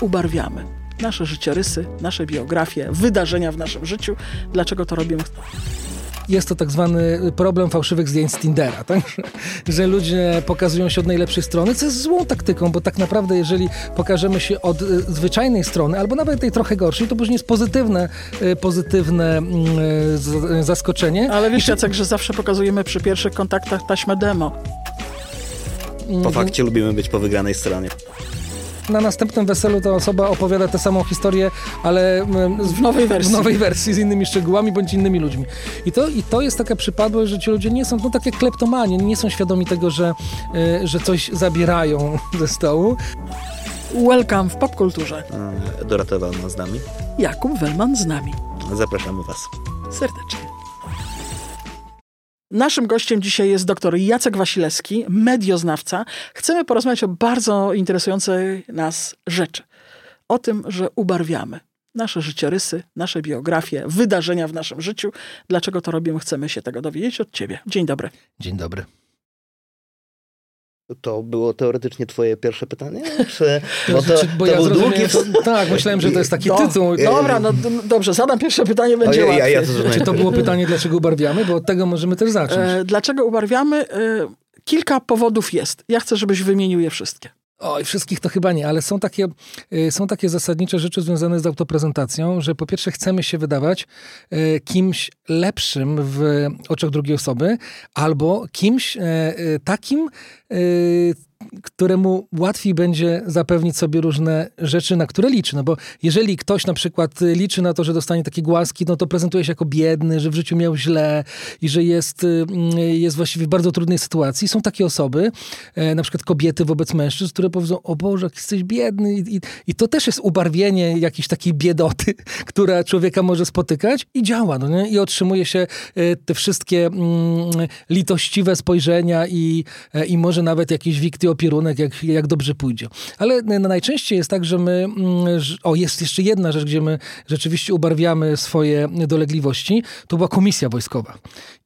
ubarwiamy nasze życiorysy, nasze biografie, wydarzenia w naszym życiu. Dlaczego to robimy? jest to tak zwany problem fałszywych zdjęć z Tindera, tak? że ludzie pokazują się od najlepszej strony, co jest złą taktyką, bo tak naprawdę jeżeli pokażemy się od y, zwyczajnej strony, albo nawet tej trochę gorszej, to później jest pozytywne, y, pozytywne y, zaskoczenie. Ale wiesz, Jacek, że zawsze pokazujemy przy pierwszych kontaktach taśmę demo. Po fakcie lubimy być po wygranej stronie na następnym weselu ta osoba opowiada tę samą historię, ale w nowej wersji. W nowej wersji, z innymi szczegółami bądź innymi ludźmi. I to, i to jest taka przypadłość, że ci ludzie nie są, no takie kleptomani, nie są świadomi tego, że, e, że coś zabierają ze stołu. Welcome w popkulturze. Dorota Walman z nami. Jakub Welman z nami. Zapraszamy Was. Serdecznie. Naszym gościem dzisiaj jest dr Jacek Wasilewski, medioznawca. Chcemy porozmawiać o bardzo interesującej nas rzeczy. O tym, że ubarwiamy nasze życiorysy, nasze biografie, wydarzenia w naszym życiu. Dlaczego to robimy? Chcemy się tego dowiedzieć od ciebie. Dzień dobry. Dzień dobry. To było teoretycznie twoje pierwsze pytanie? Czy, bo to, bo to ja był długi... To, tak, myślałem, że to jest taki no, tytuł. Dobra, no dobrze, zadam pierwsze pytanie, będzie Ojej, łatwiej. Ja, ja Czy to było pytanie, dlaczego ubarwiamy? Bo od tego możemy też zacząć. E, dlaczego ubarwiamy? E, kilka powodów jest. Ja chcę, żebyś wymienił je wszystkie. Oj, wszystkich to chyba nie, ale są takie, y, są takie zasadnicze rzeczy związane z autoprezentacją, że po pierwsze chcemy się wydawać y, kimś lepszym w oczach drugiej osoby, albo kimś y, takim, któremu łatwiej będzie zapewnić sobie różne rzeczy, na które liczy. No bo jeżeli ktoś na przykład liczy na to, że dostanie takie głaski, no to prezentuje się jako biedny, że w życiu miał źle i że jest, mm, jest właściwie w bardzo trudnej sytuacji. Są takie osoby, e, na przykład kobiety wobec mężczyzn, które powiedzą, o Boże, jak jesteś biedny. I, i, I, to też jest ubarwienie jakiejś takiej biedoty, która człowieka może spotykać i działa. No nie? I otrzymuje się e, te wszystkie mm, litościwe spojrzenia i, e, i może nawet jakiś wikty opierunek, jak, jak dobrze pójdzie. Ale najczęściej jest tak, że my, mm, o jest jeszcze jedna rzecz, gdzie my rzeczywiście ubarwiamy swoje dolegliwości, to była komisja wojskowa.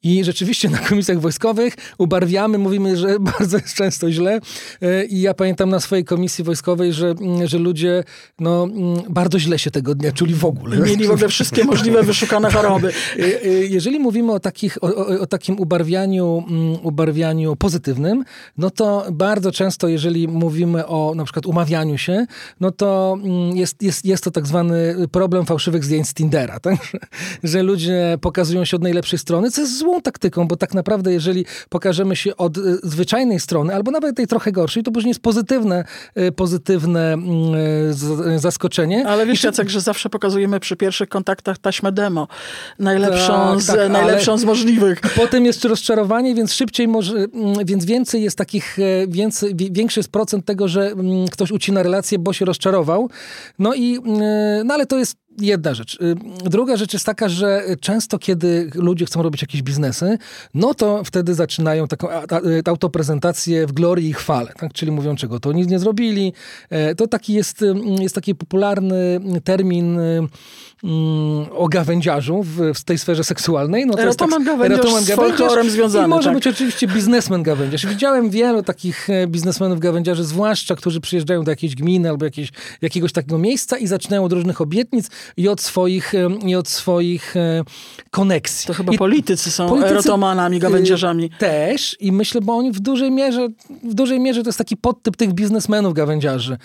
I rzeczywiście na komisjach wojskowych ubarwiamy, mówimy, że bardzo jest często źle. E, I ja pamiętam na swojej komisji wojskowej, że, mm, że ludzie no, mm, bardzo źle się tego dnia czuli w ogóle. Mieli w ogóle wszystkie możliwe wyszukane choroby. E, e, jeżeli mówimy o, takich, o, o, o takim ubarwianiu, ubarwianiu pozytywnym, no to bardzo często, jeżeli mówimy o na przykład umawianiu się, no to mm, jest, jest, jest to tak zwany problem fałszywych zdjęć z Tindera, tak? że ludzie pokazują się od najlepszej strony, co jest złą taktyką, bo tak naprawdę jeżeli pokażemy się od y, zwyczajnej strony, albo nawet tej trochę gorszej, to później jest pozytywne, y, pozytywne mm, zaskoczenie. Ale wiesz, Jacek, że zawsze pokazujemy przy pierwszych kontaktach taśmę demo. Najlepszą, tak, z, tak, najlepszą z możliwych. Potem jest rozczarowanie, więc szybciej może, mm, więc więcej jest takich, e, większy jest procent tego, że mm, ktoś ucina relację, bo się rozczarował. No i, mm, no ale to jest jedna rzecz. Y, druga rzecz jest taka, że często kiedy ludzie chcą robić jakieś biznesy, no to wtedy zaczynają taką y, autoprezentację w glorii i chwale, tak? czyli mówią, czego to nic nie zrobili. E, to taki jest, y, jest taki popularny termin mm, o gawędziarzu w, w tej sferze seksualnej. No to erotoman jest tak, gawędziarz z folklorem związany. I może tak. być oczywiście biznesmen gawędziarz. Widziałem wielu takich e, biznesmenów gawędziarzy, zwłaszcza, którzy przyjeżdżają do jakiejś gminy albo jakieś, jakiegoś takiego miejsca i zaczynają od różnych obietnic i od swoich, e, i od swoich e, koneksji. To chyba I politycy są politycy, erotomanami, gawędziarzami. Też i myślę, bo oni w dużej mierze, w dużej mierze to jest taki podtyp tych biznesmenów gawędziarzy.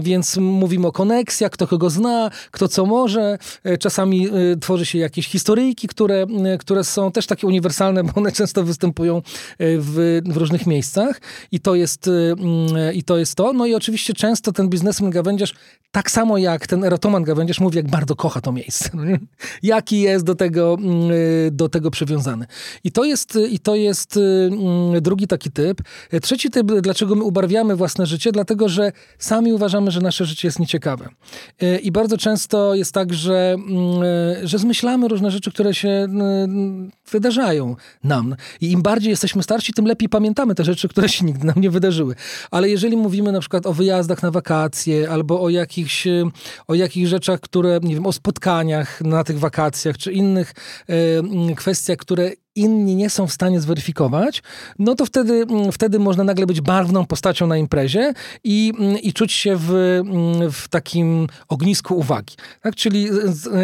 Więc mówimy o koneksjach, kto kogo zna, kto co może, E, czasami e, tworzy się jakieś historyjki, które, e, które są też takie uniwersalne, bo one często występują w, w różnych miejscach i to, jest, i to jest to. No i oczywiście często ten biznesmen gawędziarz, tak samo jak ten erotoman gawędziarz, mówi, jak bardzo kocha to miejsce. Jaki jest do tego, do tego przywiązany. I to jest, i to jest drugi taki typ. Trzeci typ, dlaczego my ubarwiamy własne życie? Dlatego, że sami uważamy, że nasze życie jest nieciekawe. I bardzo często jest tak, że Mm, że zmyślamy różne rzeczy, które się mm, wydarzają nam. I im bardziej jesteśmy starsi, tym lepiej pamiętamy te rzeczy, które się nigdy nam nie wydarzyły. Ale jeżeli mówimy na przykład o wyjazdach na wakacje, albo o jakichś, o jakichś rzeczach, które, nie wiem, o spotkaniach na tych wakacjach, czy innych e, kwestiach, które inni nie są w stanie zweryfikować, no to wtedy, mm, wtedy można nagle być barwną postacią na imprezie i, mm, i czuć się w, mm, w takim ognisku uwagi. Tak? Czyli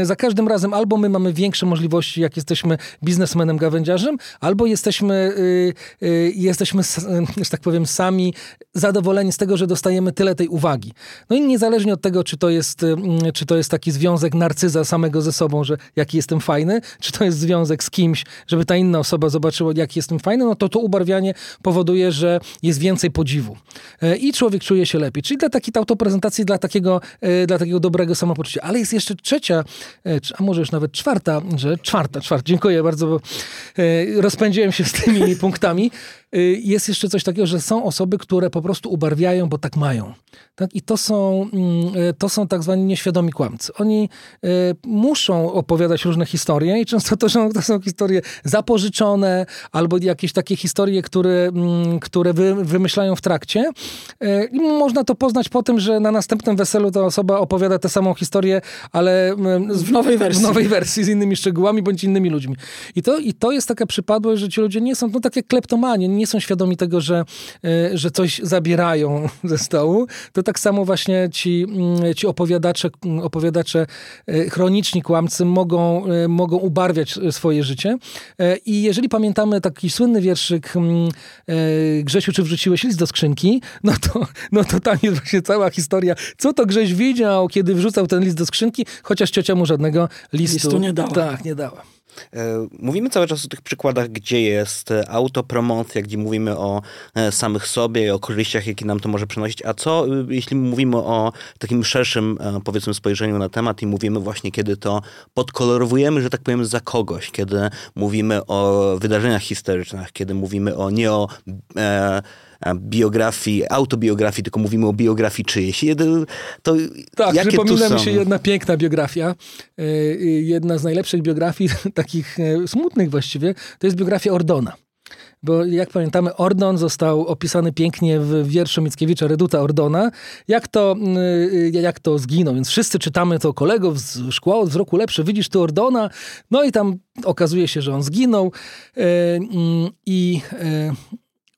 za każdym razem albo my mamy większe możliwości, jak jesteśmy biznesmenem gawędziarzem, albo jesteśmy, y, y, jesteśmy, że tak powiem, sami zadowoleni z tego, że dostajemy tyle tej uwagi. No i niezależnie od tego, czy to jest, czy to jest taki związek narcyza samego ze sobą, że jaki jestem fajny, czy to jest związek z kimś, żeby ta inna osoba zobaczyła, jaki jestem fajny, no to to ubarwianie powoduje, że jest więcej podziwu. E, I człowiek czuje się lepiej. Czyli dla takiej autoprezentacji, dla takiego, e, dla takiego dobrego samopoczucia. Ale jest jeszcze trzecia, e, a może już nawet czwarta, że czwarta, czwarta, dziękuję bardzo, bo rozpędziłem się z tymi punktami. Jest jeszcze coś takiego, że są osoby, które po prostu ubarwiają, bo tak mają. Tak? I to są, mm, to są tak zwani nieświadomi kłamcy. Oni muszą opowiadać różne historie i często to są, to są historie zapożyczone albo jakieś takie historie, które, mm, które wy, wymyślają w trakcie. I można to poznać po tym, że na następnym weselu ta osoba opowiada tę samą historię, ale mm, w nowej wersji. W nowej wersji z innymi szczegółami bądź innymi ludźmi. I to, i to jest taka przypadłość, że ci ludzie nie są, no tak jak kleptomanie, nie są świadomi tego, że, e, że coś zabierają ze stołu. To tak samo właśnie ci, mm, ci opowiadacze, opowiadacze e, chroniczni kłamcy mogą, mogą ubarwiać swoje życie. I jeżeli pamiętamy taki słynny wierszyk Grzesiu, czy wrzuciłeś list do skrzynki, no to, no to tam jest właśnie cała historia. Co to Grześ widział, kiedy wrzucał ten list do skrzynki, chociaż ciocia mu żadnego listu, listu nie dała. Tak, nie dała. E, mówimy cały czas o tych przykładach, gdzie jest e, autopromocja, gdzie mówimy o e, samych sobie, o korzyściach, jakie nam to może przynosić. A co, jeśli mówimy o takim szerszym, powiedzmy, spojrzeniu na temat i mówimy właśnie, kiedy to podkolorowujemy, że tak powiem, za kogoś, kiedy mówimy o wydarzeniach historycznych, kiedy mówimy o nie o e, biografii, autobiografii, tylko mówimy o biografii czyjejś. To tak, jakie przypomina mi się jedna piękna biografia. E, jedna z najlepszych biografii, takich e, smutnych właściwie, to jest biografia Ordona. Bo jak pamiętamy, Ordon został opisany pięknie w wierszu Mickiewicza Reduta Ordona, jak to, e, jak to zginął. Więc wszyscy czytamy to kolegów z szkła od wzroku lepszy, widzisz tu Ordona, no i tam okazuje się, że on zginął mm, i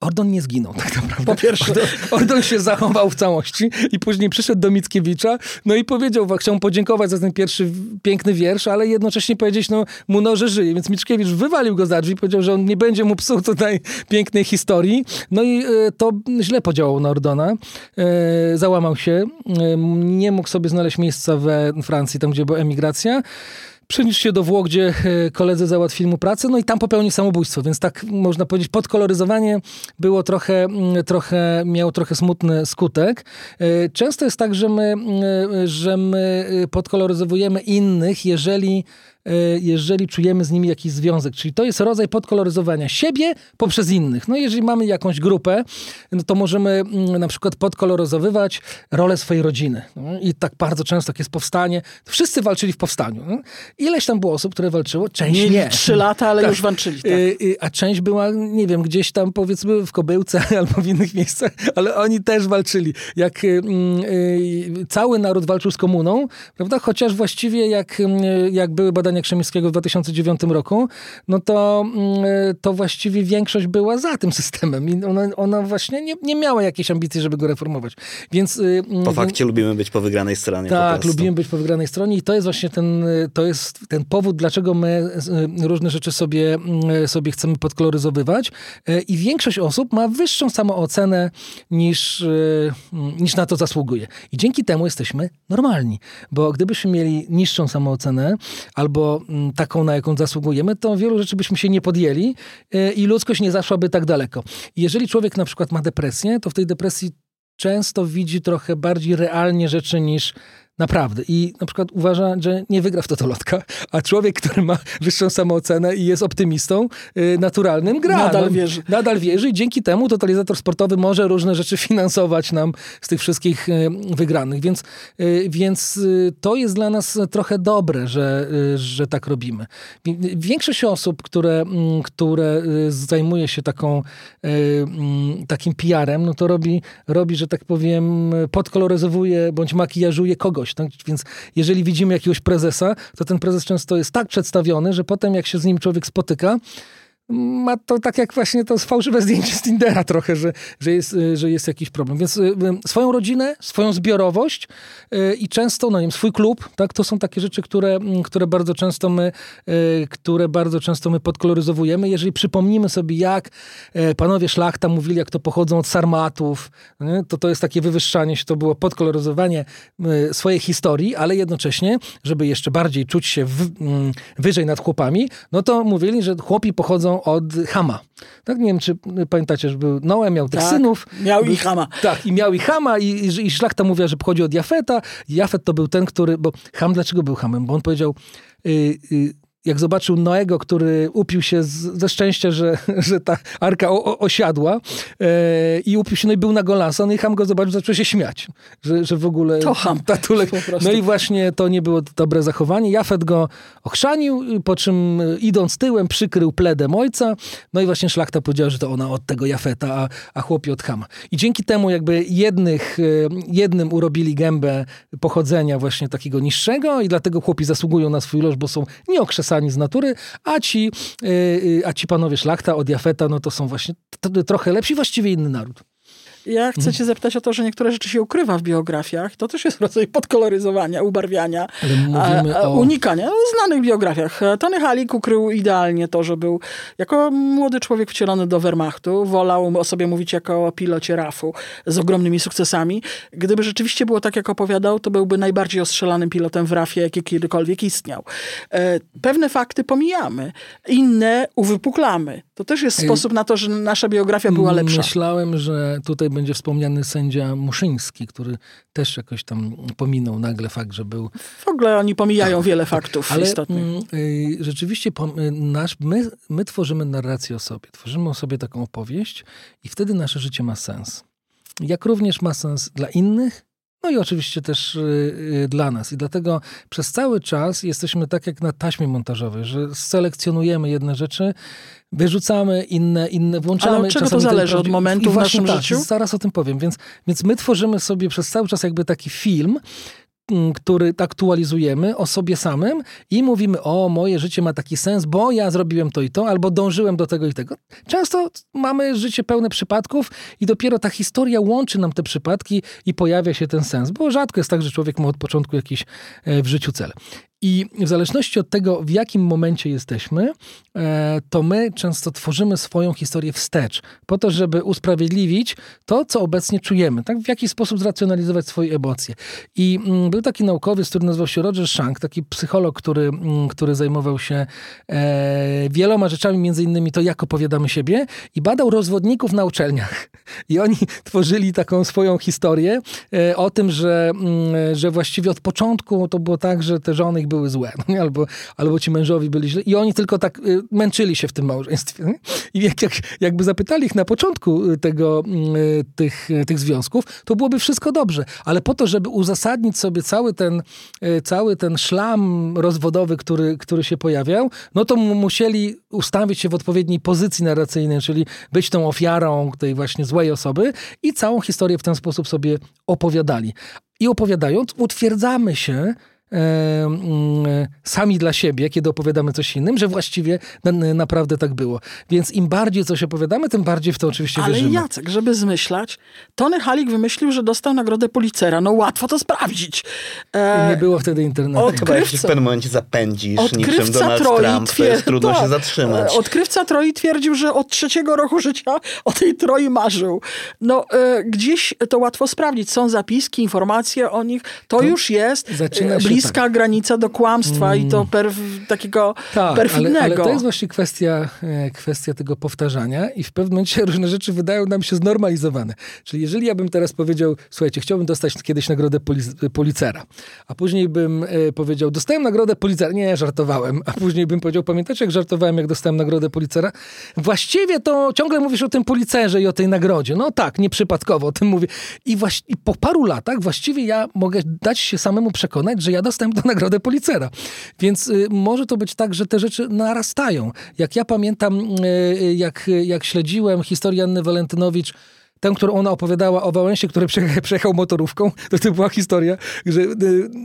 Ordon nie zginął tak naprawdę. Po pierwsze. Ordon, się zachował w całości i później przyszedł do Mickiewicza, no i powiedział, chciał podziękować za ten pierwszy piękny wiersz, ale jednocześnie powiedzieć, no mu no, że żyje. Więc Mickiewicz wywalił go za drzwi, powiedział, że on nie będzie mu psuł tutaj pięknej historii. No i e, to źle podziałało na Ordona. E, załamał się, e, nie mógł sobie znaleźć miejsca we Francji, tam gdzie była emigracja przeniósł się do Włoch, gdzie e, koledzy załatwili mu pracę, no i tam popełnił samobójstwo, więc tak można powiedzieć, podkoloryzowanie było trochę, mm, trochę miało trochę smutny skutek. E, często jest tak, że my, mm, e, że my podkoloryzowujemy innych, jeżeli jeżeli czujemy z nimi jakiś związek. Czyli to jest rodzaj podkoloryzowania siebie poprzez innych. No jeżeli mamy jakąś grupę, no to możemy mm, na przykład podkoloryzowywać rolę swojej rodziny. No I tak bardzo często, jak jest powstanie, wszyscy walczyli w powstaniu. No Ileś tam było osób, które walczyło, część Mieli nie. trzy lata, ale tak. już walczyli. Tak. E, e, a część była, nie wiem, gdzieś tam powiedzmy w Kobyłce albo w innych miejscach, ale oni też walczyli. Jak cały naród walczył z komuną, prawda? Chociaż właściwie jak, jak były badania badania Krzemińskiego w 2009 roku, no to, mm, to właściwie większość była za tym systemem i ona, ona właśnie nie, nie miała jakiejś ambicji, żeby go reformować. Więc, y, po mm, fakcie lubimy być po wygranej stronie. Tak, lubimy być po wygranej stronie i to jest właśnie ten, to jest ten powód, dlaczego my y, różne rzeczy sobie, mm, sobie chcemy podkoloryzowywać y, i większość osób ma wyższą samoocenę niż, niż na to zasługuje. I dzięki temu jesteśmy normalni, bo gdybyśmy mieli niższą samoocenę albo mm, taką, na jaką zasługujemy, to wielu rzeczy byśmy się nie podjęli e, i ludzkość nie zaszłaby tak daleko. Jeżeli człowiek na przykład ma depresję, to w tej depresji często widzi trochę bardziej realnie rzeczy niż Naprawdę. I na przykład uważa, że nie wygra w totolotka, a człowiek, który ma wyższą samoocenę i jest optymistą y, naturalnym, gra. Nadal no, wierzy. Nadal wierzy i dzięki temu totalizator sportowy może różne rzeczy finansować nam z tych wszystkich y, wygranych. Więc, y, więc to jest dla nas trochę dobre, że, że tak robimy. Większość osób, które, mm, które zajmuje się taką, mm, takim PR-em, no to robi, robi, że tak powiem, podkoloryzowuje bądź makijażuje kogoś tak? Więc jeżeli widzimy jakiegoś prezesa, to ten prezes często jest tak przedstawiony, że potem jak się z nim człowiek spotyka, ma to tak jak właśnie to fałszywe zdjęcie z Tindera trochę, że, że, jest, y, że jest jakiś problem. Więc y, swoją rodzinę, swoją zbiorowość i często, no nie wiem, swój klub, tak, to są takie rzeczy, które, które bardzo często my, które bardzo często my podkoloryzowujemy. Jeżeli przypomnimy sobie, jak panowie szlachta mówili, jak to pochodzą od sarmatów, to to jest takie wywyższanie się, to było podkoloryzowanie swojej historii, ale jednocześnie, żeby jeszcze bardziej czuć się w, wyżej nad chłopami, no to mówili, że chłopi pochodzą od Hama. Tak, nie wiem, czy pamiętacie, że był Noe, miał tych tak, synów. Miał był, i Hama. Tak, i miał i Hama i, i, i szlachta mówiła, że pochodzi od Jafeta. Jafet to był ten, który, bo Ham dlaczego był Hamem? Bo on powiedział, y, y, jak zobaczył Noego, który upił się z, ze szczęścia, że, że ta arka o, o, osiadła e, i upił się, no i był na Golansa, no i Ham go zobaczył, zaczął się śmiać, że, że w ogóle... To Ham. Tatulek, no i właśnie to nie było dobre zachowanie. Jafet go ochrzanił, po czym e, idąc tyłem przykrył pledem ojca, no i właśnie szlachta powiedziała, że to ona od tego Jafeta, a, a chłopi od Hama. I dzięki temu jakby jednych, e, jednym urobili gębę pochodzenia właśnie takiego niższego i dlatego chłopi zasługują na swój loż, bo są nieokrzesani z natury, a ci, y, y, a ci panowie szlachta od Jafeta, no to są właśnie trochę lepsi, właściwie inny naród. Ja chcę mhm. cię zapytać o to, że niektóre rzeczy się ukrywa w biografiach. To też jest rodzaj podkoloryzowania, ubarwiania, a, o... unikania. W znanych biografiach. Tony Halik ukrył idealnie to, że był jako młody człowiek wcielony do Wehrmachtu. Wolał o sobie mówić jako o pilocie RAF-u z ogromnymi sukcesami. Gdyby rzeczywiście było tak, jak opowiadał, to byłby najbardziej ostrzelanym pilotem w RAF-ie, jaki kiedykolwiek istniał. E, pewne fakty pomijamy. Inne uwypuklamy. To też jest sposób na to, że nasza biografia była lepsza. Myślałem, że tutaj będzie wspomniany sędzia Muszyński, który też jakoś tam pominął nagle fakt, że był... W ogóle oni pomijają tak, wiele faktów ale, istotnych. Mm, y, rzeczywiście y, nasz, my, my tworzymy narrację o sobie, tworzymy o sobie taką opowieść i wtedy nasze życie ma sens. Jak również ma sens dla innych, no i oczywiście też y, dla nas. I dlatego przez cały czas jesteśmy tak jak na taśmie montażowej, że selekcjonujemy jedne rzeczy, wyrzucamy inne, inne włączamy. Ale od czego to zależy? Od momentu w naszym tak, życiu? Zaraz o tym powiem. Więc, więc my tworzymy sobie przez cały czas jakby taki film, który aktualizujemy o sobie samym i mówimy, o, moje życie ma taki sens, bo ja zrobiłem to i to, albo dążyłem do tego i tego. Często mamy życie pełne przypadków i dopiero ta historia łączy nam te przypadki i pojawia się ten sens, bo rzadko jest tak, że człowiek ma od początku jakiś e, w życiu cel. I w zależności od tego, w jakim momencie jesteśmy, e, to my często tworzymy swoją historię wstecz, po to, żeby usprawiedliwić to, co obecnie czujemy, tak? w jaki sposób zracjonalizować swoje emocje. I mm, był taki naukowiec, który nazywał się Roger Shank, taki psycholog, który, mm, który zajmował się e, wieloma rzeczami, między innymi to, jak opowiadamy siebie, i badał rozwodników na uczelniach. I oni tworzyli taką swoją historię e, o tym, że, mm, że właściwie od początku to było tak, że te żony ich były złe, no albo, albo ci mężowi byli źle i oni tylko tak y, męczyli się w tym małżeństwie. Nie? I jak, jak, jakby zapytali ich na początku y, tego, y, tych, tych związków, to byłoby wszystko dobrze, ale po to, żeby uzasadnić sobie cały ten, cały ten szlam rozwodowy, który, który się pojawiał, no to musieli ustawić się w odpowiedniej pozycji narracyjnej, czyli być tą ofiarą tej właśnie złej osoby i całą historię w ten sposób sobie opowiadali. I opowiadając, utwierdzamy się Mm, sami dla siebie, kiedy opowiadamy coś innym, że właściwie naprawdę tak było. Więc im bardziej coś opowiadamy, tym bardziej w to oczywiście Ale wierzymy. Ale Jacek, żeby zmyślać, Tony Halik wymyślił, że dostał nagrodę Policera. No łatwo to sprawdzić. E... Nie było wtedy internetu. Odkrywca... Chyba jak się w pewnym momencie zapędzisz, odkrywca niczym Donald Troi Trump, twier... to jest trudno to, się tak. zatrzymać. Odkrywca Troi twierdził, że od trzeciego roku życia o tej Troi marzył. No e, gdzieś to łatwo sprawdzić. Są zapiski, informacje o nich. To, to już jest e, blisko bliska tak. granica do kłamstwa mm. i to mm. perf, takiego tak, perfidnego. Ale, ale to jest właśnie kwestia, e, kwestia tego powtarzania i w pewnym momencie różne rzeczy wydają nam się znormalizowane. Czyli jeżeli ja bym teraz powiedział, słuchajcie, chciałbym dostać kiedyś nagrodę policera, a później bym e, powiedział, dostałem nagrodę policera, nie, żartowałem, a później bym powiedział, pamiętacie jak żartowałem, jak dostałem nagrodę policera? Właściwie to ciągle mówisz o tym policerze i o tej nagrodzie. No tak, nieprzypadkowo o tym mówię. I, właśnie, i po paru latach właściwie ja mogę dać się samemu przekonać, że ja dostęp do nagrody Policera. Więc y, może to być tak, że te rzeczy narastają. Jak ja pamiętam, y, jak, jak śledziłem historię Anny Walentynowicz tę, którą ona opowiadała o Wałęsie, który przejechał, motorówką, to to była historia, że y,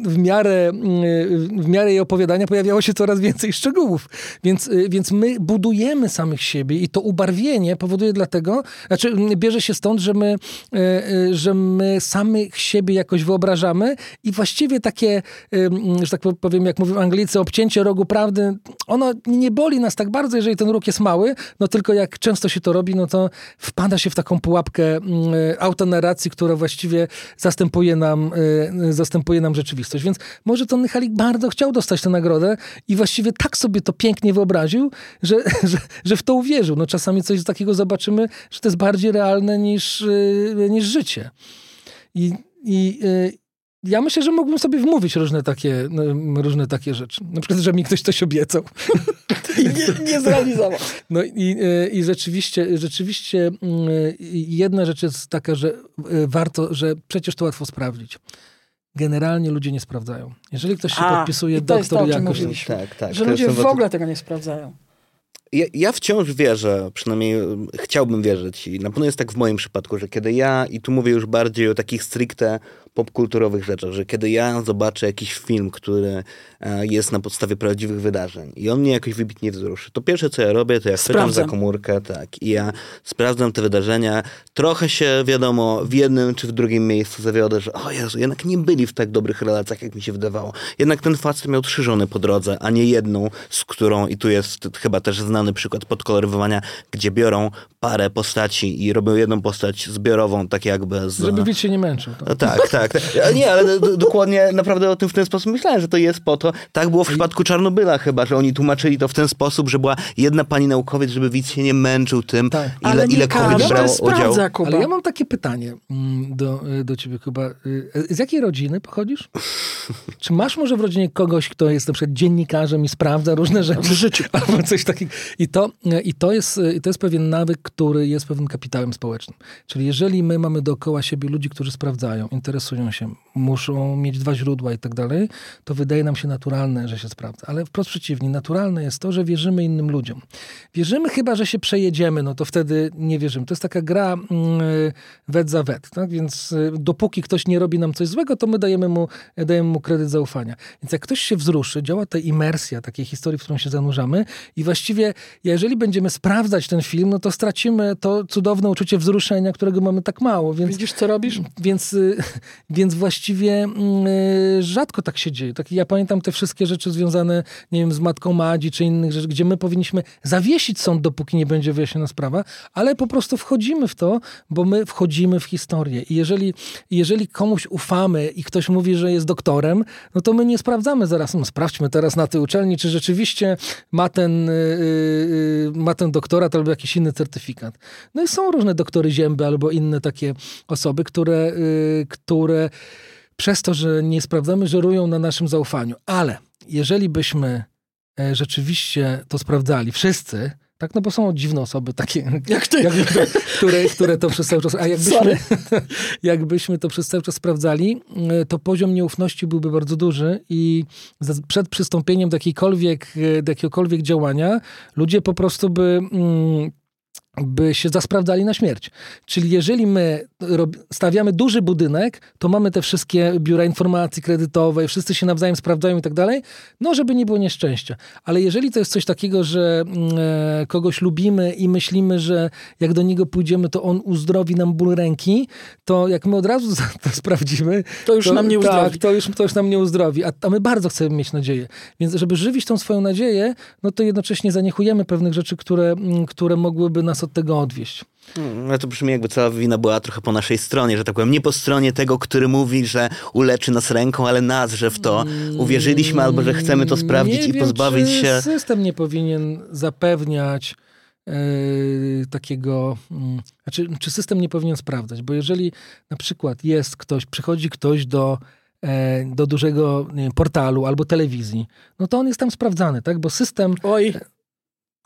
w miarę, y, w miarę jej opowiadania pojawiało się coraz więcej szczegółów. Więc, y, więc my budujemy samych siebie i to ubarwienie powoduje dlatego, znaczy bierze się stąd, że my, że my samych siebie jakoś wyobrażamy i właściwie takie, że tak powiem, jak mówią Anglicy, obcięcie rogu prawdy, ono nie boli nas tak bardzo, jeżeli ten róg jest mały, no tylko jak często się to robi, no to wpada się w taką pułapkę autonarracji, która właściwie zastępuje nam, zastępuje nam rzeczywistość. Więc może to Nychalik bardzo chciał dostać tę nagrodę i właściwie tak sobie to pięknie wyobraził, że, że, że w to uwierzył. No czasami coś takiego zobaczymy, że to jest bardziej realne niż, niż życie. I, i ja myślę, że mógłbym sobie wmówić różne takie, no, różne takie rzeczy. Na przykład, że mi ktoś coś obiecał. I nie, nie zrealizował. No i, e, i rzeczywiście, rzeczywiście mm, jedna rzecz jest taka, że e, warto, że przecież to łatwo sprawdzić. Generalnie ludzie nie sprawdzają. Jeżeli ktoś się A, podpisuje doktor jakoś... Tak, tak. Że ludzie w ogóle tego nie sprawdzają. Ja, ja, wciąż wierzę, przynajmniej chciałbym wierzyć i na pewno jest tak w moim przypadku, że kiedy ja, i tu mówię już bardziej o takich stricte popkulturowych rzeczach, że kiedy ja zobaczę jakiś film, który e, jest na podstawie prawdziwych wydarzeń i on mnie jakoś wybitnie wzruszy, to pierwsze co ja robię, to ja chwytam za komórkę, tak, i ja sprawdzam te wydarzenia. Trochę się, wiadomo, w jednym czy w drugim miejscu zawiodę, że o Jezu, jednak nie byli w tak dobrych relacjach, jak mi się wydawało. Jednak ten facet miał trzy żony po drodze, a nie jedną, z którą, i tu jest chyba też znany przykład podkolorywowania, gdzie biorą parę postaci i robią jedną postać zbiorową, tak jakby z... Żeby widz się nie męczył. To. Tak, tak tak. Nie, ale dokładnie naprawdę o tym w ten sposób myślałem, że to jest po to. Tak było w przypadku Czarnobyla chyba, że oni tłumaczyli to w ten sposób, że była jedna pani naukowiec, żeby widz się nie męczył tym, tak. ile, ile kobiet brało udział. Kuba. Ale ja mam takie pytanie mm, do, do ciebie, Kuba. Y, z jakiej rodziny pochodzisz? Czy masz może w rodzinie kogoś, kto jest na przykład dziennikarzem i sprawdza różne rzeczy? W życiu. Albo coś takiego. I to, i to, jest, i to jest pewien nawyk, który jest pewnym kapitałem społecznym. Czyli jeżeli my mamy dookoła siebie ludzi, którzy sprawdzają, interesują interesują się, muszą mieć dwa źródła i tak dalej, to wydaje nam się naturalne, że się sprawdza. Ale wprost przeciwnie, naturalne jest to, że wierzymy innym ludziom. Wierzymy chyba, że się przejedziemy, no to wtedy nie wierzymy. To jest taka gra mm, wet za wet, tak? Więc y, dopóki ktoś nie robi nam coś złego, to my dajemy mu, dajemy mu kredyt zaufania. Więc jak ktoś się wzruszy, działa ta imersja takiej historii, w którą się zanurzamy i właściwie jeżeli będziemy sprawdzać ten film, no to stracimy to cudowne uczucie wzruszenia, którego mamy tak mało. Więc, Widzisz, co robisz? Więc, y, więc właściwie mm, y, rzadko tak się dzieje. Tak, ja pamiętam te wszystkie rzeczy związane, nie wiem, z Matką Madzi czy innych rzeczy, gdzie my powinniśmy zawiesić sąd, dopóki nie będzie wyjaśniona sprawa, ale po prostu wchodzimy w to, bo my wchodzimy w historię. I jeżeli, jeżeli komuś ufamy i ktoś mówi, że jest doktorem, no to my nie sprawdzamy zaraz, no sprawdźmy teraz na tej uczelni, czy rzeczywiście ma ten, yy, ma ten doktorat albo jakiś inny certyfikat. No i są różne doktory zięby albo inne takie osoby, które, yy, które przez to, że nie sprawdzamy, żerują na naszym zaufaniu. Ale jeżeli byśmy e, rzeczywiście to sprawdzali, wszyscy, tak, no bo są dziwne osoby takie, jak ty, jakby, które, które to przez cały czas, a jakbyśmy, jakbyśmy to przez cały czas sprawdzali, e, to poziom nieufności byłby bardzo duży i przed przystąpieniem do, jakiejkolwiek, e, do jakiegokolwiek działania ludzie po prostu by... Mm, by się zasprawdzali na śmierć. Czyli jeżeli my stawiamy duży budynek, to mamy te wszystkie biura informacji kredytowej, wszyscy się nawzajem sprawdzają i tak dalej, no żeby nie było nieszczęścia. Ale jeżeli to jest coś takiego, że mm, e, kogoś lubimy i myślimy, że jak do niego pójdziemy, to on uzdrowi nam ból ręki, to jak my od razu to sprawdzimy, to już to, nam nie uzdrowi. Tak, to już, to już nam nie uzdrowi. A, a my bardzo chcemy mieć nadzieję. Więc żeby żywić tą swoją nadzieję, no to jednocześnie zaniechujemy pewnych rzeczy, które, mm, które mogłyby nas od tego odwieść. No to brzmi jakby cała wina była trochę po naszej stronie, że tak powiem, nie po stronie tego, który mówi, że uleczy nas ręką, ale nas, że w to uwierzyliśmy albo że chcemy to sprawdzić nie i wiem, pozbawić czy się. System nie powinien zapewniać yy, takiego, yy, znaczy, czy system nie powinien sprawdzać, bo jeżeli na przykład jest ktoś, przychodzi ktoś do e, do dużego wiem, portalu albo telewizji, no to on jest tam sprawdzany, tak? Bo system. Oj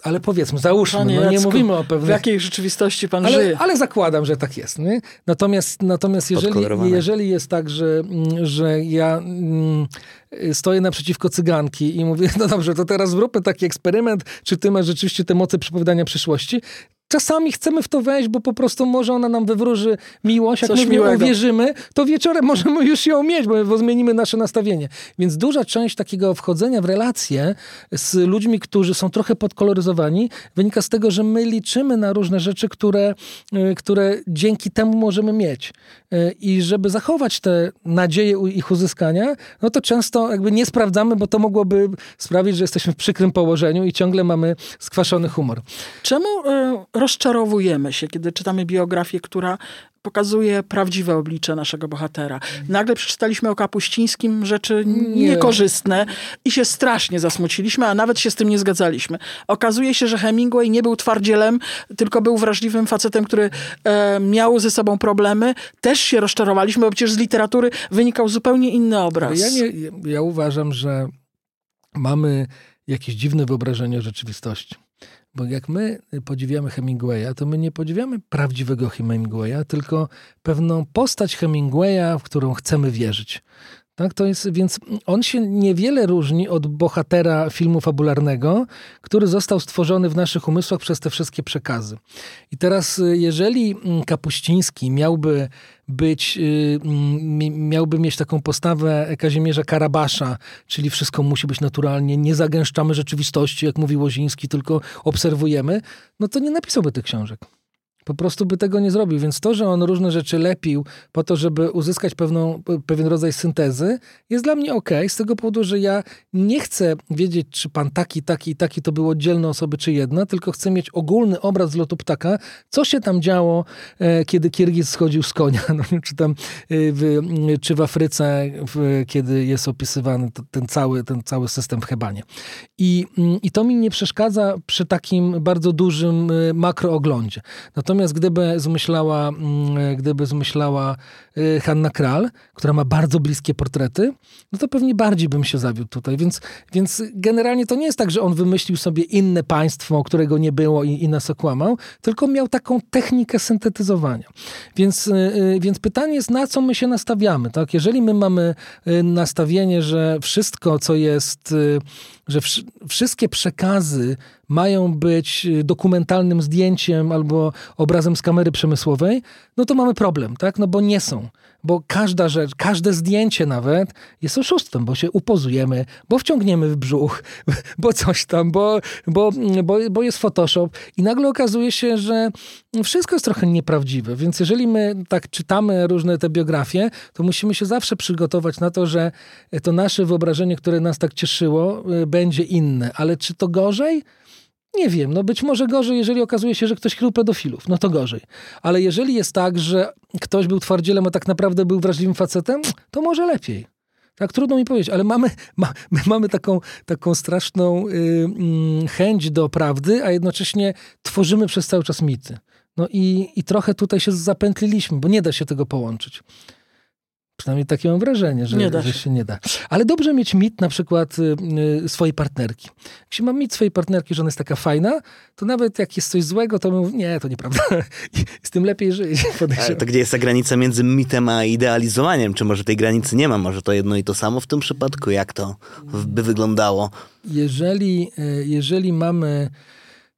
ale powiedzmy, załóżmy, Panie no nie Jacku, mówimy o pewnym... W jakiej rzeczywistości pan ale, żyje? Ale zakładam, że tak jest. Nie? Natomiast, natomiast jeżeli, jeżeli jest tak, że, że ja mm, stoję naprzeciwko cyganki i mówię, no dobrze, to teraz zróbmy taki eksperyment, czy ty masz rzeczywiście te moce przepowiadania przyszłości, czasami chcemy w to wejść, bo po prostu może ona nam wywróży miłość. Jak Coś my w nią uwierzymy, to wieczorem możemy już ją mieć, bo, zmienimy nasze nastawienie. Więc duża część takiego wchodzenia w relacje z ludźmi, którzy są trochę podkoloryzowani, wynika z tego, że my liczymy na różne rzeczy, które, y, które dzięki temu możemy mieć. Y, I żeby zachować te nadzieje ich uzyskania, no to często jakby nie sprawdzamy, bo to mogłoby sprawić, że jesteśmy w przykrym położeniu i ciągle mamy skwaszony humor. Czemu e, rozczarowujemy się, kiedy czytamy biografię, która pokazuje prawdziwe oblicze naszego bohatera? Nagle przeczytaliśmy o Kapuścińskim rzeczy Nie. niekorzystne i się strasznie zasmuciliśmy, a nawet się z tym nie zgadzaliśmy. Okazuje się, że Hemingway nie był twardzielem, tylko był wrażliwym facetem, który e, miał ze sobą problemy. Też się rozczarowaliśmy, bo przecież z literatury wynikał zupełnie inny obraz. Ja, nie, ja uważam, że mamy jakieś dziwne wyobrażenie o rzeczywistości. Bo jak my podziwiamy Hemingwaya, to my nie podziwiamy prawdziwego Hemingwaya, tylko pewną postać Hemingwaya, w którą chcemy wierzyć. Tak, to jest, więc on się niewiele różni od bohatera filmu fabularnego, który został stworzony w naszych umysłach przez te wszystkie przekazy. I teraz, y, jeżeli mm, Kapuściński miałby być, y, mm, mi- miałby mieć taką postawę Kazimierza Karabasza, czyli wszystko musi być naturalnie, nie zagęszczamy rzeczywistości, jak mówi Łoziński, tylko obserwujemy, no to nie napisałby tych książek. Po prostu by tego nie zrobił. Więc to, że on różne rzeczy lepił po to, żeby uzyskać pewną, pewien rodzaj syntezy, jest dla mnie okej, z tego powodu, że ja nie chcę wiedzieć, czy pan taki, taki taki to były oddzielne osoby, czy jedna, tylko chcę mieć ogólny obraz z lotu ptaka, co się tam działo, e, kiedy Kirgiz schodził z konia, no, czy tam e, w, czy w Afryce, w, kiedy jest opisywany ten, cały, ten cały system w Hebanie. I, I to mi nie przeszkadza przy takim bardzo dużym y, makrooglądzie. Natomiast gdyby zmyślała, mm, gdyby zmyślała y, Hanna Kral, która ma bardzo bliskie portrety, no to pewnie bardziej bym się zawiódł tutaj. Więc, więc generalnie to nie jest tak, że on wymyślił sobie inne państwo, którego nie było i, i nas okłamał, tylko miał taką technikę syntetyzowania. Więc, y, więc pytanie jest, na co my się nastawiamy. Tak? Jeżeli my mamy nastawienie, że wszystko, co jest, że wsz- wszystkie przekazy mają być y, dokumentalnym zdjęciem albo obrazem z kamery przemysłowej, no to mamy problem, tak? No bo nie są. Bo każda rzecz, każde zdjęcie nawet jest oszustwem, bo się upozujemy, bo wciągniemy w brzuch, bo coś tam, bo, bo, bo, bo jest Photoshop i nagle okazuje się, że wszystko jest trochę nieprawdziwe. Więc jeżeli my tak czytamy różne te biografie, to musimy się zawsze przygotować na to, że to nasze wyobrażenie, które nas tak cieszyło, y, będzie inne. Ale czy to gorzej? Nie wiem, no być może gorzej, jeżeli okazuje się, że ktoś krył pedofilów, no to gorzej. Ale jeżeli jest tak, że ktoś był twardzielem, a tak naprawdę był wrażliwym facetem, to może lepiej. Tak trudno mi powiedzieć, ale mamy, ma, my mamy taką, taką straszną y, mm, chęć do prawdy, a jednocześnie tworzymy przez cały czas mity. No i, i trochę tutaj się zapętliliśmy, bo nie da się tego połączyć. Przynajmniej takie mam wrażenie, że, Nie da że się. nie da. Ale dobrze mieć mit na przykład y, y, swojej partnerki. Jak się ma mit swojej partnerki, że ona jest taka fajna, to nawet jak jest coś złego, to mówię, nie, to nieprawda. Z tym lepiej żyć. Ale to gdzie jest ta granica między mitem a idealizowaniem? Czy może tej granicy nie ma? Może to jedno i to samo w tym przypadku? Jak to by wyglądało? Jeżeli, y, jeżeli mamy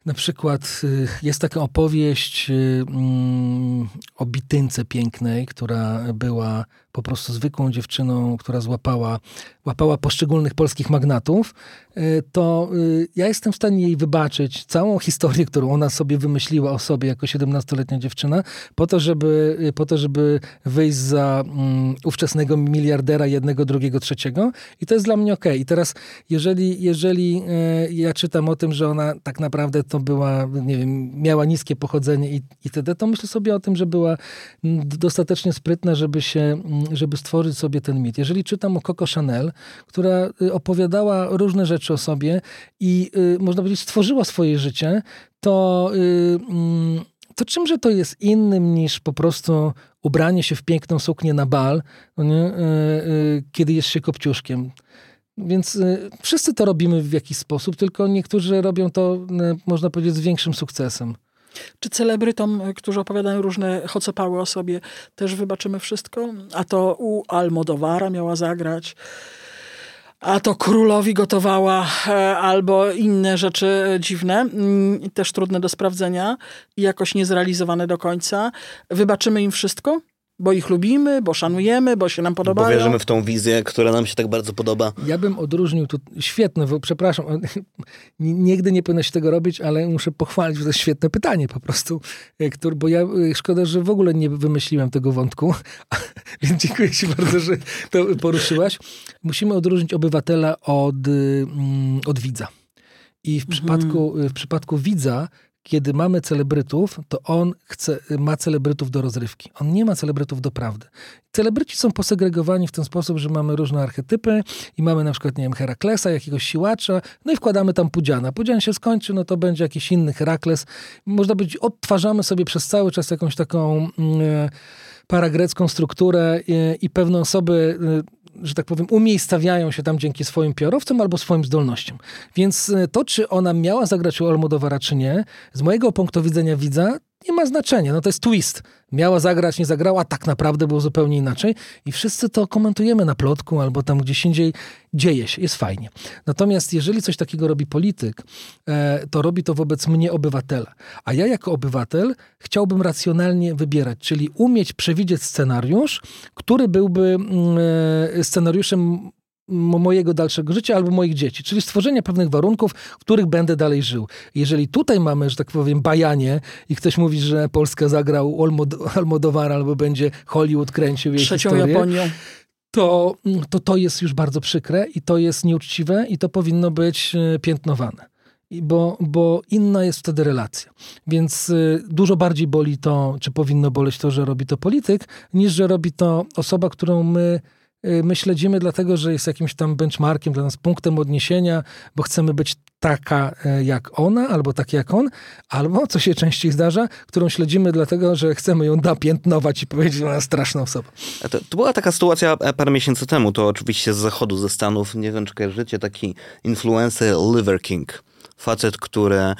na przykład, jest taka opowieść mm, o bitynce pięknej, która była po prostu zwykłą dziewczyną, która złapała łapała poszczególnych polskich magnatów, y, to y, ja jestem w stanie jej wybaczyć całą historię, którą ona sobie wymyśliła o sobie jako 17-letnia dziewczyna, po to, żeby, y, po to, żeby wyjść za um, ówczesnego miliardera jednego, drugiego, trzeciego. I to jest dla mnie okej. I teraz, jeżeli, jeżeli ja czytam o tym, że ona tak naprawdę to była, nie wiem, miała niskie pochodzenie i, itd., to myślę sobie o tym, że była mm, dostatecznie sprytna, żeby się, mm, żeby stworzyć sobie ten mit. Jeżeli czytam o Coco Chanel, która y, opowiadała różne rzeczy o sobie i y, można powiedzieć stworzyła swoje życie, to, y, mm, to czymże to jest innym niż po prostu ubranie się w piękną suknię na bal, no nie? Kiedy jest się kopciuszkiem. Więc wszyscy to robimy w jakiś sposób, tylko niektórzy robią to, można powiedzieć, z większym sukcesem. Czy celebrytom, y, którzy opowiadają różne chocopały o sobie, też wybaczymy wszystko? A to u Almodowara miała zagrać. a to królowi gotowała, e, albo inne rzeczy e, dziwne, mm, też trudne do sprawdzenia i jakoś niezrealizowane do końca. Wybaczymy im wszystko? Bo ich lubimy, bo szanujemy, bo się nam Bo podobają. wierzymy w tą wizję, która nam się tak bardzo podoba. Ja bym odróżnił tu, świetne, bo przepraszam, nigdy nie powinno się tego robić, ale muszę pochwalić, że to jest świetne pytanie po prostu, e, który, bo ja, e, szkoda, że w ogóle nie wymyśliłem tego wątku, więc dziękuję ci bardzo, że to poruszyłaś. Musimy odróżnić obywatela od, mm, od widza. I w, przypadku, w przypadku widza kiedy mamy celebrytów, to on chce, ma celebrytów do rozrywki. On nie ma celebrytów do prawdy. Celebryci są posegregowani w ten sposób, że mamy różne archetypy i mamy na przykład, nie wiem, Heraklesa, jakiegoś siłacza, no i wkładamy tam Pudziana. Pudzian się skończy, no to będzie jakiś inny Herakles. Można być, odtwarzamy sobie przez cały czas jakąś taką... Yy, paragrecką strukturę i, i pewne osoby że tak powiem, umiejscawiają się tam dzięki swoim piorowcom albo swoim zdolnościom. Więc e, to, czy ona miała zagrać u Almodowara, czy nie, z mojego punktu widzenia widza, nie ma znaczenia. No to jest twist. Miała zagrać, nie zagrała, tak naprawdę było zupełnie inaczej. I wszyscy to komentujemy na plotku albo tam gdzieś indziej. Dzieje się, jest fajnie. Natomiast jeżeli coś takiego robi polityk, e, to robi to wobec mnie obywatela. A ja jako obywatel chciałbym racjonalnie wybierać, czyli umieć przewidzieć scenariusz, który byłby mm, e, scenariuszem mojego dalszego życia albo moich dzieci, czyli stworzenie pewnych warunków, w których będę dalej żył. Jeżeli tutaj mamy, że tak powiem, bajanie i ktoś mówi, że Polska zagrał Almodowar albo będzie Hollywood kręcił jej Trzecią historię, Japonią. To, to to jest już bardzo przykre i to jest nieuczciwe i to powinno być e, piętnowane. Bo, bo inna jest wtedy relacja. Więc y, dużo bardziej boli to, czy powinno boleć to, że robi to polityk, niż że robi to osoba, którą my my śledzimy dlatego, że jest jakimś tam benchmarkiem dla nas, punktem odniesienia, bo chcemy być taka e, jak ona, albo taki jak on, albo, co się częściej zdarza, którą śledzimy dlatego, że chcemy ją napiętnować i powiedzieć, że ona straszna osoba. To, to, była taka sytuacja e, parę miesięcy temu, to oczywiście z zachodu, ze Stanów, nie wiem czy kojarzycie, taki influencer Liver King facet, który, e,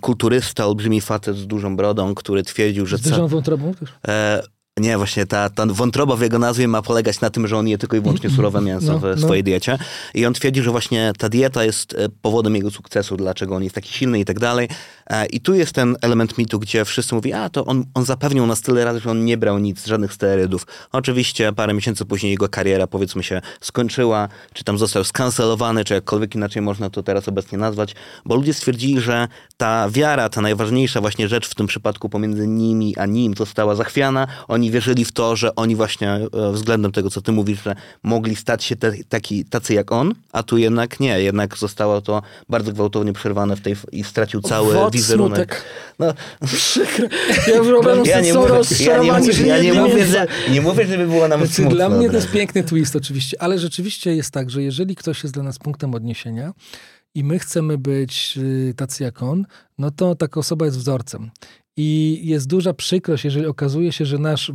kulturysta, olbrzymi facet z dużą brodą, który twierdził, że... Z dużą wątrobą też? E, nie, właśnie ta, ta wątroba w jego nazwie ma polegać na tym, że on je tylko i wyłącznie surowe mięso no, w no. swojej diecie. I on twierdzi, że właśnie ta dieta jest e, powodem jego sukcesu, dlaczego on jest taki silny i tak dalej. E, I tu jest ten element mitu, gdzie wszyscy mówią, a to on, on zapewniał nas tyle razy, że on nie brał nic, żadnych sterydów. Oczywiście parę miesięcy później jego kariera, powiedzmy się, skończyła, czy tam został skancelowany, czy jakkolwiek inaczej można to teraz obecnie nazwać, bo ludzie stwierdzili, że ta wiara, ta najważniejsza właśnie rzecz w tym przypadku pomiędzy nimi a nim została zachwiana. Oni oni wierzyli w to, że oni właśnie e, względem tego, co ty mówisz, że mogli stać się te, taki, tacy jak on, a tu jednak nie. Jednak zostało to bardzo gwałtownie przerwane w tej i stracił cały Wod, wizerunek. Smutek. No. Przykre. Ja już ja nie mówię, ja nie, mówię, ja nie, mówię, że, nie mówię, żeby było nam znaczy, smutno. Dla mnie to jest piękny twist oczywiście, ale rzeczywiście jest tak, że jeżeli ktoś jest dla nas punktem odniesienia, i my chcemy być y, tacy jak on, no to taka osoba jest wzorcem. I jest duża przykrość, jeżeli okazuje się, że nasz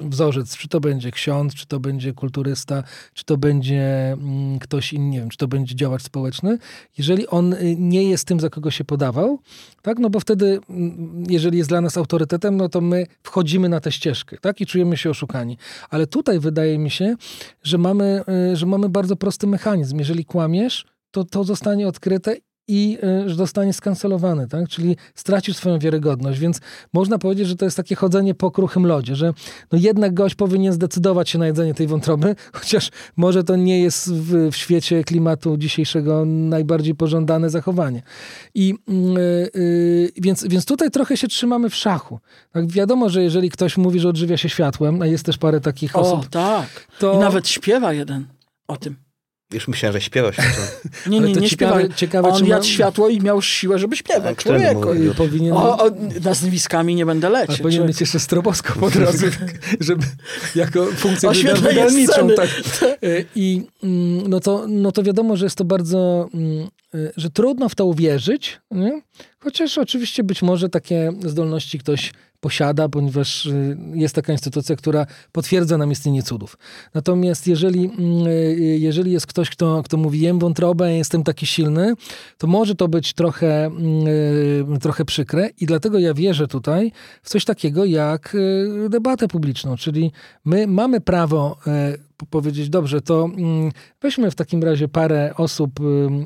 wzorzec, czy to będzie ksiądz, czy to będzie kulturysta, czy to będzie mm, ktoś inny, nie wiem, czy to będzie działacz społeczny, jeżeli on y, nie jest tym, za kogo się podawał, tak, no bo wtedy, mm, jeżeli jest dla nas autorytetem, no to my wchodzimy na tę ścieżkę, tak, i czujemy się oszukani. Ale tutaj wydaje mi się, że mamy, y, że mamy bardzo prosty mechanizm. Jeżeli kłamiesz, to to zostanie odkryte i y, że zostanie skancelowany, tak? Czyli stracisz swoją wiarygodność, więc można powiedzieć, że to jest takie chodzenie po kruchym lodzie, że no jednak gość powinien zdecydować się na jedzenie tej wątroby, chociaż może to nie jest w, w świecie klimatu dzisiejszego najbardziej pożądane zachowanie. I yy, yy, więc, więc tutaj trochę się trzymamy w szachu. Tak, wiadomo, że jeżeli ktoś mówi, że odżywia się światłem, a jest też parę takich o, osób. O, tak. To... I nawet śpiewa jeden o tym. Już myślałem, że śpiewa się. To... nie, nie, nie ciekawe, śpiewa. Ciekawe, On jadł światło i miał siłę, żeby śpiewać. Człowieku. Powinien... O, o, nazwiskami nie będę lecieć. Ale powinien mieć jeszcze stroboskop od razu, żeby jako funkcję wydawniczą. Tak. E, I mm, no to, no to wiadomo, że jest to bardzo, mm, e, że trudno w to uwierzyć, nie? chociaż oczywiście być może takie zdolności ktoś posiada, ponieważ y, jest taka instytucja, która potwierdza nam istnienie cudów. Natomiast jeżeli, mm, y, jeżeli jest ktoś, kto, kto mówi, jem wątrobę, jestem taki silny, to może to być trochę, mm, y, trochę przykre i dlatego ja wierzę tutaj w coś takiego jak debatę publiczną, czyli my mamy prawo powiedzieć, dobrze, to mm, weźmy w takim razie parę osób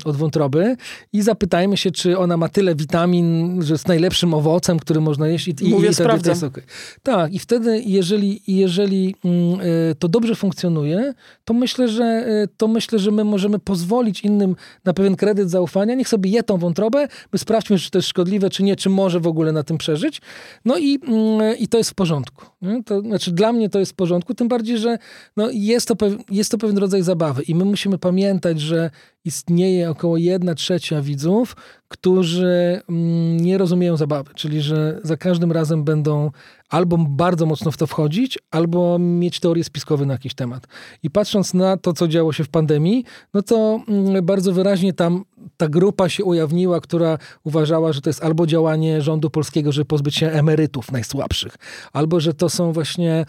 od wątroby i zapytajmy się, czy ona ma tyle witamin, że jest najlepszym owocem, który można jeść. I, Mówię, i wtedy jest okej. Tak, i wtedy, jeżeli, jeżeli mm, y, to dobrze funkcjonuje, to myślę, że y, to myślę, że my możemy pozwolić innym na pewien kredyt zaufania. Niech sobie je tą wątrobę, my sprawdźmy, czy to jest szkodliwe, czy nie, czy może w ogóle na tym przeżyć. No i, mm, i to jest w porządku. To znaczy, dla mnie to jest w porządku, tym bardziej, że no, jest, to pew, jest to pewien rodzaj zabawy i my musimy pamiętać, że istnieje około jedna trzecia widzów, którzy mm, nie rozumieją zabawy, czyli że za każdym razem będą albo bardzo mocno w to wchodzić, albo mieć teorie spiskowe na jakiś temat. I patrząc na to, co działo się w pandemii, no to mm, bardzo wyraźnie tam ta grupa się ujawniła, która uważała, że to jest albo działanie rządu polskiego, żeby pozbyć się emerytów najsłabszych, albo że to są właśnie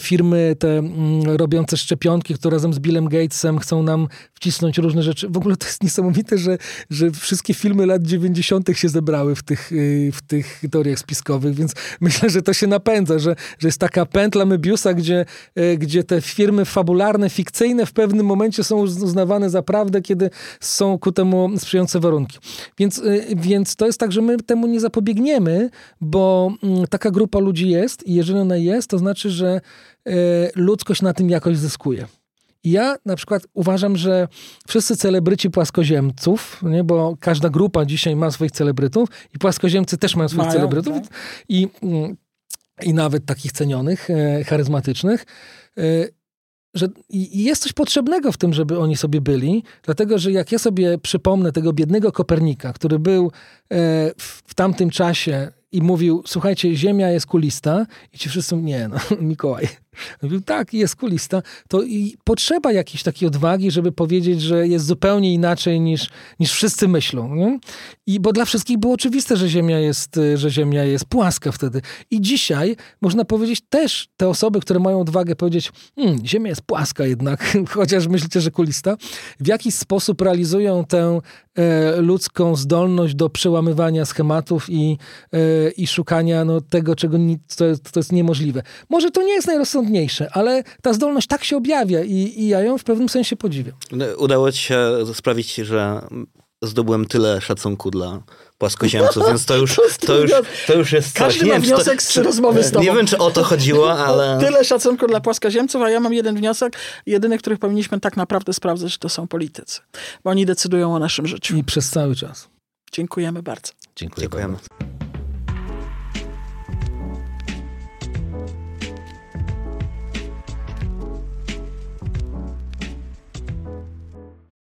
firmy te ym, robiące szczepionki, które razem z Billem Gatesem chcą nam wcisnąć różne rzeczy. W ogóle to jest niesamowite, że, że wszystkie filmy lat 90. się zebrały w tych, y, w tych teoriach spiskowych, więc myślę, że to się napędza, że, że jest taka pętla Möbiusa, gdzie, y, gdzie te firmy fabularne, fikcyjne w pewnym momencie są uznawane za prawdę, kiedy są ku temu sprzyjające warunki. Więc, y, więc to jest tak, że my temu nie zapobiegniemy, bo mm, taka grupa ludzi jest i jeżeli ona jest, to znaczy, że ludzkość na tym jakoś zyskuje. Ja na przykład uważam, że wszyscy celebryci płaskoziemców, nie, bo każda grupa dzisiaj ma swoich celebrytów i płaskoziemcy też mają swoich Mają, celebrytów tak. i, mm, i nawet takich cenionych, e, charyzmatycznych, e, że jest coś potrzebnego w tym, żeby oni sobie byli, dlatego że jak ja sobie przypomnę tego biednego Kopernika, który był e, w, w tamtym czasie i mówił, słuchajcie, Ziemia jest kulista i ci wszyscy, nie no, Mikołaj. Tak, jest kulista. To i potrzeba jakiejś takiej odwagi, żeby powiedzieć, że jest zupełnie inaczej niż, niż wszyscy myślą. Nie? I bo dla wszystkich było oczywiste, że Ziemia jest, że Ziemia jest płaska wtedy. I dzisiaj można powiedzieć też te osoby, które mają odwagę powiedzieć, hmm, Ziemia jest płaska jednak, chociaż myślicie, że kulista, w jakiś sposób realizują tę e, ludzką zdolność do przełamywania schematów i, e, i szukania no, tego, czego to, to jest niemożliwe. Może to nie jest najrozsądniejsze, ale ta zdolność tak się objawia i, i ja ją w pewnym sensie podziwiam. Udało ci się sprawić, że zdobyłem tyle szacunku dla płaskoziemców, więc to już, to już, to już jest coś. Każdy ma wiem, czy to- wniosek z rozmowy z tobą. Nie wiem, czy o to chodziło, ale... Tyle szacunku dla płaskoziemców, a ja mam jeden wniosek. Jedyny, których powinniśmy tak naprawdę sprawdzać, to są politycy. Bo oni decydują o naszym życiu. I przez cały czas. Dziękujemy bardzo. Dziękuję. Dziękujemy.